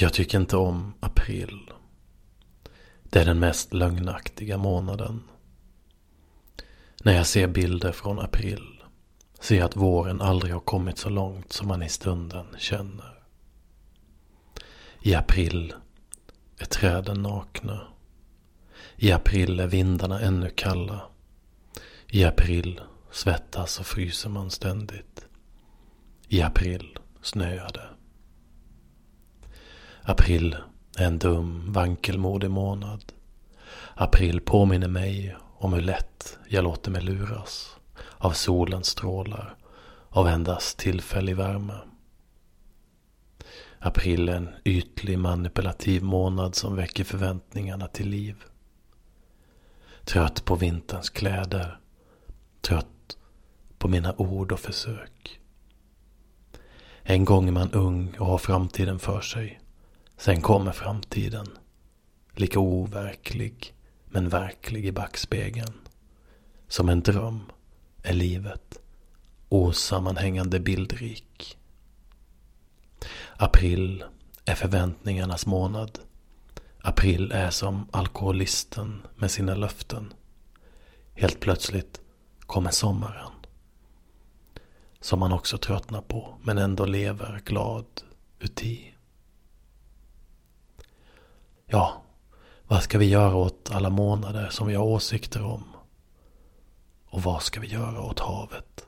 Jag tycker inte om april. Det är den mest lögnaktiga månaden. När jag ser bilder från april ser jag att våren aldrig har kommit så långt som man i stunden känner. I april är träden nakna. I april är vindarna ännu kalla. I april svettas och fryser man ständigt. I april snöar det. April är en dum, vankelmodig månad. April påminner mig om hur lätt jag låter mig luras av solens strålar, av endast tillfällig värme. April är en ytlig manipulativ månad som väcker förväntningarna till liv. Trött på vinterns kläder. Trött på mina ord och försök. En gång är man ung och har framtiden för sig. Sen kommer framtiden. Lika overklig men verklig i backspegeln. Som en dröm är livet osammanhängande bildrik. April är förväntningarnas månad. April är som alkoholisten med sina löften. Helt plötsligt kommer sommaren. Som man också tröttnar på men ändå lever glad uti. Ja, vad ska vi göra åt alla månader som vi har åsikter om? Och vad ska vi göra åt havet?